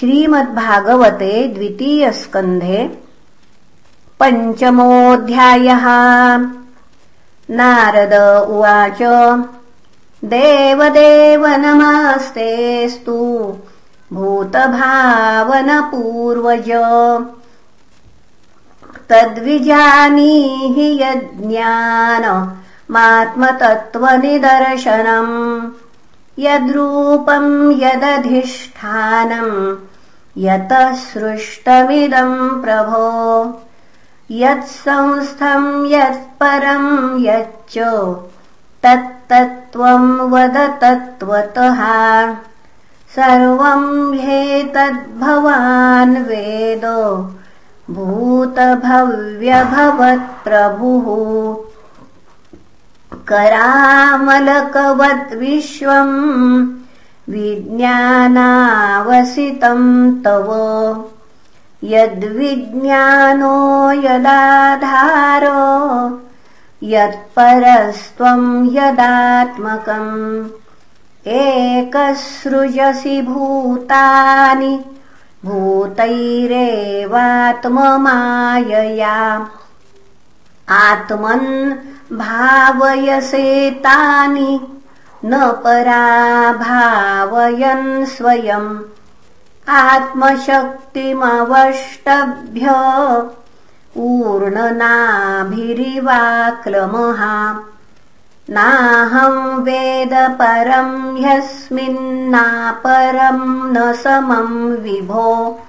श्रीमद्भागवते द्वितीयस्कन्धे पञ्चमोऽध्यायः। नारद उवाच देवदेव नमस्तेस्तु भूतभावनपूर्वज। तद्विजानीहि यज्ञानमात्मतत्त्वनिदर्शनम् यद्रूपम् यदधिष्ठानम् यतः सृष्टमिदम् प्रभो। यत्संस्थम् यत्परम् यच्च। तत्तत्त्वम् वद तत्त्वतः। सर्वम् ह्येतद्भवान् वेद। भूतभव्यभवत्प्रभुः। करामलकवद्विश्वम् विज्ञानावसितम् तव। यद्विज्ञानो यदाधार यत्परस्त्वम् यदात्मकम्। एकसृजसि भूतानि भूतैरेवात्ममायया। आत्मन् भावयसेतानि न पराभावयन् स्वयम्। आत्मशक्तिमवष्टभ्य ऊर्णनाभिरिवाक्लमहा नाहम् वेद परम् ह्यस्मिन्नापरम् न समम् विभो।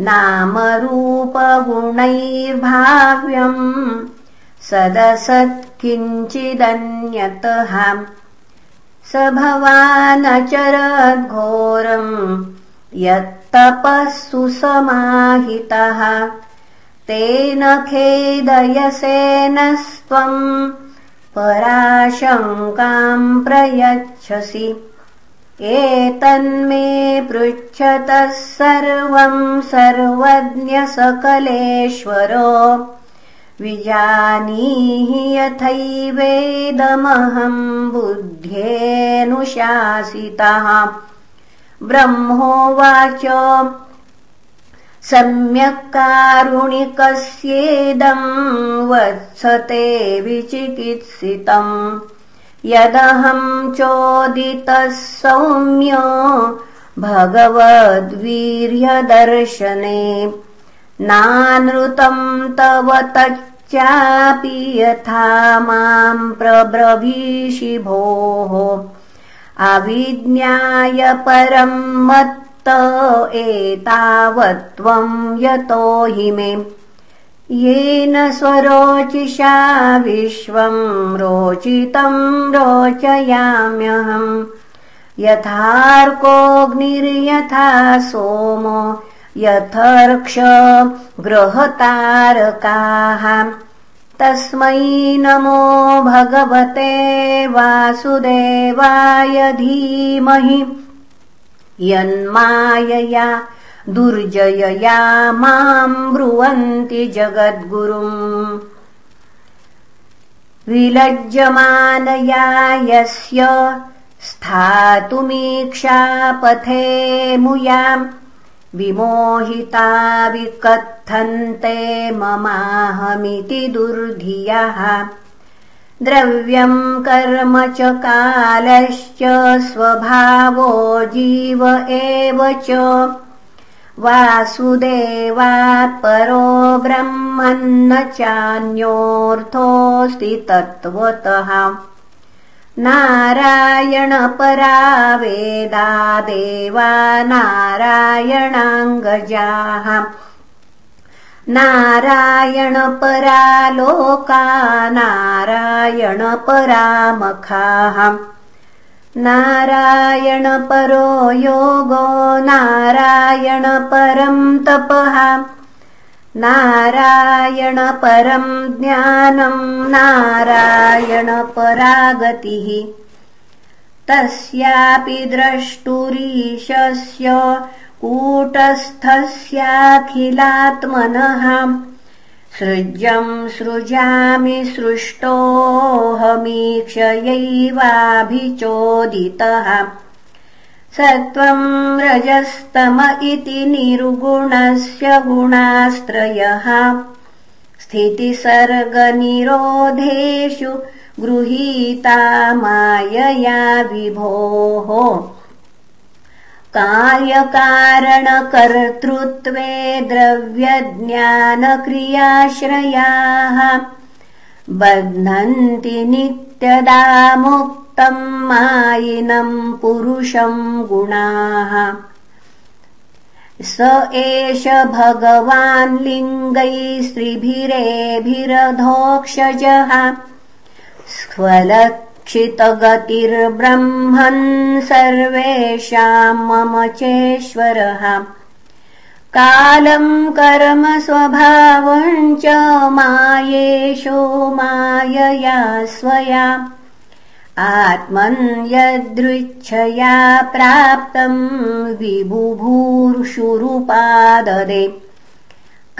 नामरूपगुणैर्भाव्यम् सदसत्किञ्चिदन्यतः स भवानचरद्घोरम् यत्तपः सुसमाहितः तेन खेदयसेनस्त्वम् पराशङ्काम् प्रयच्छसि। एतन्मे पृच्छतः सर्वम् सर्वज्ञसकलेश्वर विजानीहि यथैवेदमहम् बुद्ध्येऽनुशासितः ब्रह्मोवाच सम्यक् कारुणिकस्येदम् वत्सते विचिकित्सितम्। यदहम् चोदितः सौम्य भगवद्वीर्यदर्शने नानृतम् तव तच्चापि यथा माम् प्रब्रवीषि भोः। अविज्ञाय परम् मत्त एतावत्त्वम् यतो हि मे। येन स्वरोचिषा विश्वम् रोचितम् रोचयाम्यहम् यथार्कोऽग्निर्यथा सोमो यथर्क्ष गृहतारकाः तस्मै नमो भगवते वासुदेवाय धीमहि। यन्मायया दुर्जयया माम् ब्रुवन्ति जगद्गुरुम्। विलज्जमानया यस्य स्थातुमीक्षापथे मुयाम् विमोहिता विकथन्ते ममाहमिति दुर्धियः। द्रव्यम् कर्म च कालश्च स्वभावो जीव एव च। वासुदेवात् परो ब्रह्मन्न चान्योऽर्थोऽस्ति तत्त्वतः नारायणपरा वेदा देवा नारायणाङ्गजाः नारायणपरा लोका नारायणपरामखाः नारायणपरो योगो नारायणपरम् तपः नारायणपरम् ज्ञानम् नारायणपरागतिः तस्यापि द्रष्टुरीशस्य कूटस्थस्याखिलात्मनः। सृज्यम् सृजामि सृष्टोऽहमीक्षयैवाभिचोदितः सत्त्वम् रजस्तम इति निर्गुणस्य गुणास्त्रयः। स्थितिसर्गनिरोधेषु गृहीता मायया विभोः। कार्यकारणकर्तृत्वे द्रव्यज्ञानक्रियाश्रयाः। बध्नन्ति नित्यदा मुक्तम् मायिनम् पुरुषम् गुणाः। स एष भगवान् लिङ्गै स्त्रिभिरेभिरधोक्षजः स्खलक्षितगतिर्ब्रह्मन् सर्वेषाम् मम चेश्वरः। कालम् कर्म स्वभावम् च मायेषो मायया स्वया आत्मन् यदृच्छया प्राप्तम् विबुभूर्षुरुपाददे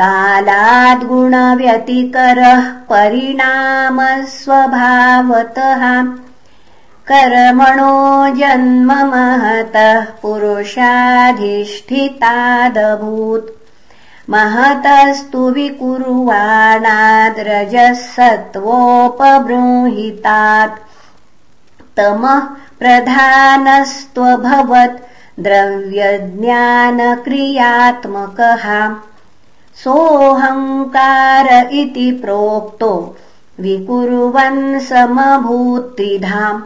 कालाद्गुणव्यतिकरः परिणामस्वभावतः। कर्मणो जन्म महतः पुरुषाधिष्ठितादभूत्। महतस्तु विकुर्वाणाद्रजः सत्त्वोपबृंहितात् तमः प्रधानस्त्वभवत् द्रव्यज्ञानक्रियात्मकः। सोऽहङ्कार इति प्रोक्तो विकुर्वन् समभूत्रिधाम्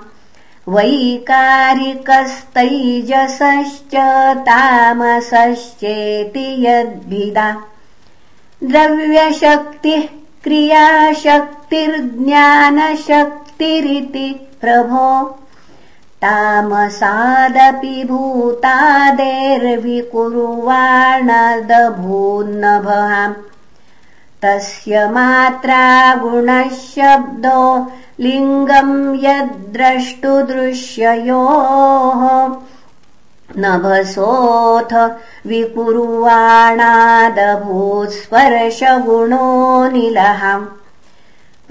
वैकारिकस्तैजसश्च तामसश्चेति यद्भिदा। द्रव्यशक्तिः क्रियाशक्तिर्ज्ञानशक्तिरिति प्रभो तामसादपि भूतादेर्विकुर्वाणदभून्नभः। तस्य मात्रा गुणशब्दो लिङ्गम् यद्द्रष्टुदृश्ययोः। नभसोऽथ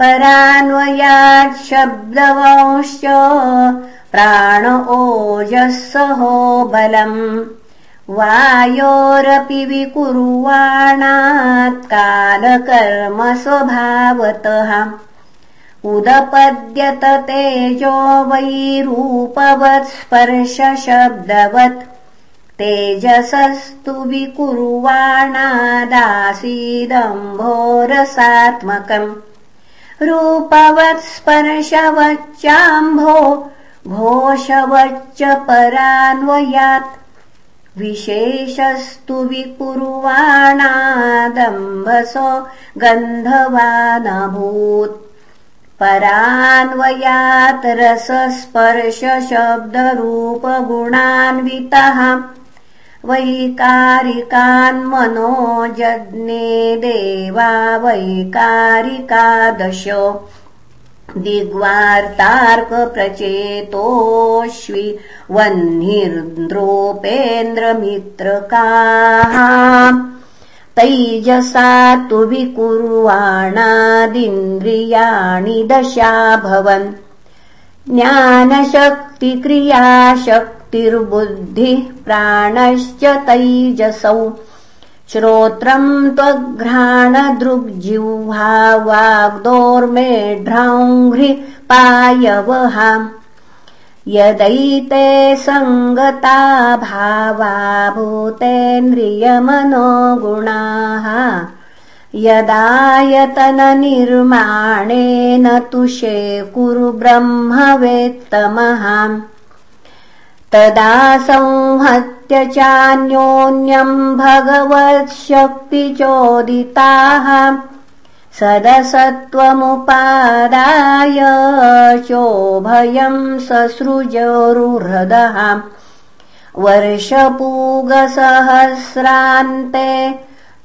विकुर्वाणादभूत्स्पर्शगुणोऽनिलः परान्वयाच्छब्दवंश्च प्राण ओजःसहो बलम्। वायोरपि विकुर्वाणात् कालकर्म स्वभावतः उदपद्यत तेजो वैरूपवत् स्पर्शशब्दवत्। तेजसस्तु विकुर्वाणादासीदम्भोरसात्मकम् रूपवत् स्पर्शवच्चाम्भो घोषवच्च परान्वयात् विशेषस्तु विकुर्वाणादम्भसो गन्धवानभूत् परान्वयात् रसस्पर्शशब्दरूपगुणान्वितः वैकारिकान्मनो जज्ञे देवा वैकारिकादश दिग्वार्तार्कप्रचेतोऽश्वि वह्निर्द्रोपेन्द्रमित्रकाः तैजसा तु विकुर्वाणादिन्द्रियाणि दशाभवन् ज्ञानशक्तिक्रियाशक्तिर्बुद्धिः प्राणश्च तैजसौ। श्रोत्रम् त्वघ्राणदृग्जिह्वा वाग्दोर्मेढ्राङ्घ्रि पायवः यदैते सङ्गता भावा भूतेन्द्रियमनो गुणाः यदायतननिर्माणेन तुषे कुरु ब्रह्मवेत्तमः तदा संहत्य चान्योन्यम् भगवत्शक्तिचोदिताः सदसत्त्वमुपादाय चोभयम् ससृजरुहृदः वर्षपूगसहस्रान्ते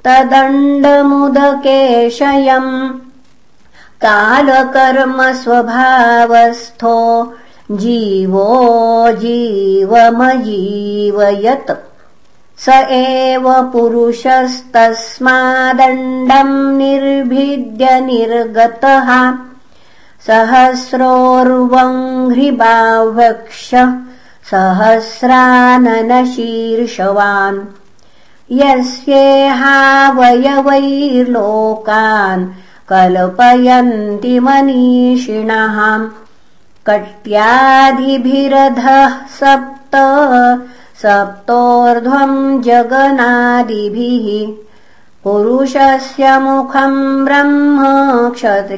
तदण्डमुदकेशयम् कालकर्मस्वभावस्थो जीवो जीवमजीवयत्। स एव पुरुषस्तस्मादण्डम् निर्भिद्य निर्गतः। सहस्रोर्वङ्घ्रिबाह्वक्ष सहस्राननशीर्षवान्। यस्येहावयवैर्लोकान् कल्पयन्ति मनीषिणः कट्यादिभिरधः सप्त सप्तोर्ध्वम् जगनादिभिः। पुरुषस्य मुखम् ब्रह्म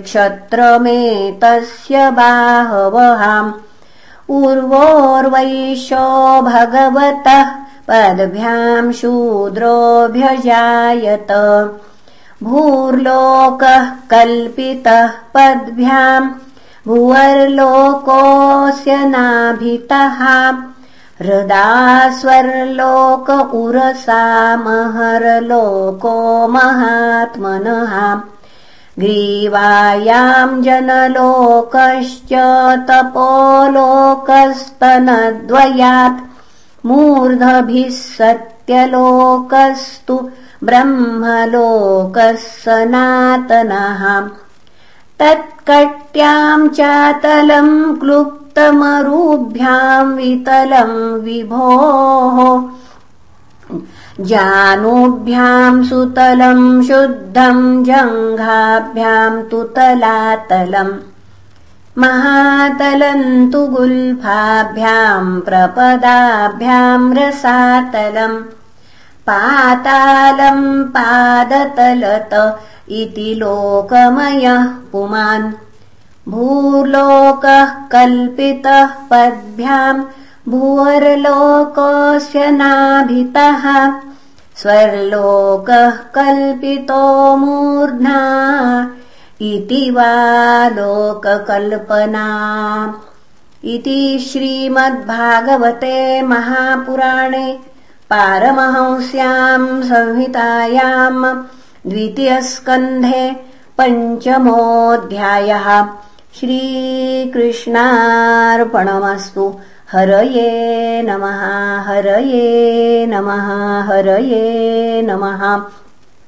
क्षत्रमेतस्य बाहवहाम् उर्वोर्वैश्यो भगवतः पद्भ्याम् शूद्रोऽभ्यजायत। भूर्लोकः कल्पितः पद्भ्याम् भुवर्लोकोऽस्य नाभितः हृदा स्वर्लोक उरसामहरलोको महात्मनः। ग्रीवायाम् जनलोकश्च तपोलोकस्तनद्वयात्। मूर्धभिः सत्यलोकस्तु ब्रह्मलोकः सनातनः तत्कट्याम् चातलम् क्लुप्तमरुभ्याम् वितलम् विभोः। जानूभ्याम् सुतलम् शुद्धम् जङ्घाभ्याम् तु तलातलम् महातलम् तु गुल्फाभ्याम् प्रपदाभ्याम् रसातलम् पातालम् पादतलत इति लोकमयः पुमान्। भूर्लोकः कल्पितः पद्भ्याम् भुवर्लोकस्य नाभितः। स्वर्लोकः कल्पितो मूर्ध्ना इति वा लोककल्पना। इति श्रीमद्भागवते महापुराणे पारमहंस्याम् संहितायाम् द्वितीयस्कन्धे पञ्चमोऽध्यायः श्रीकृष्णार्पणमस्तु। हरये नमः हरये नमः हरये नमः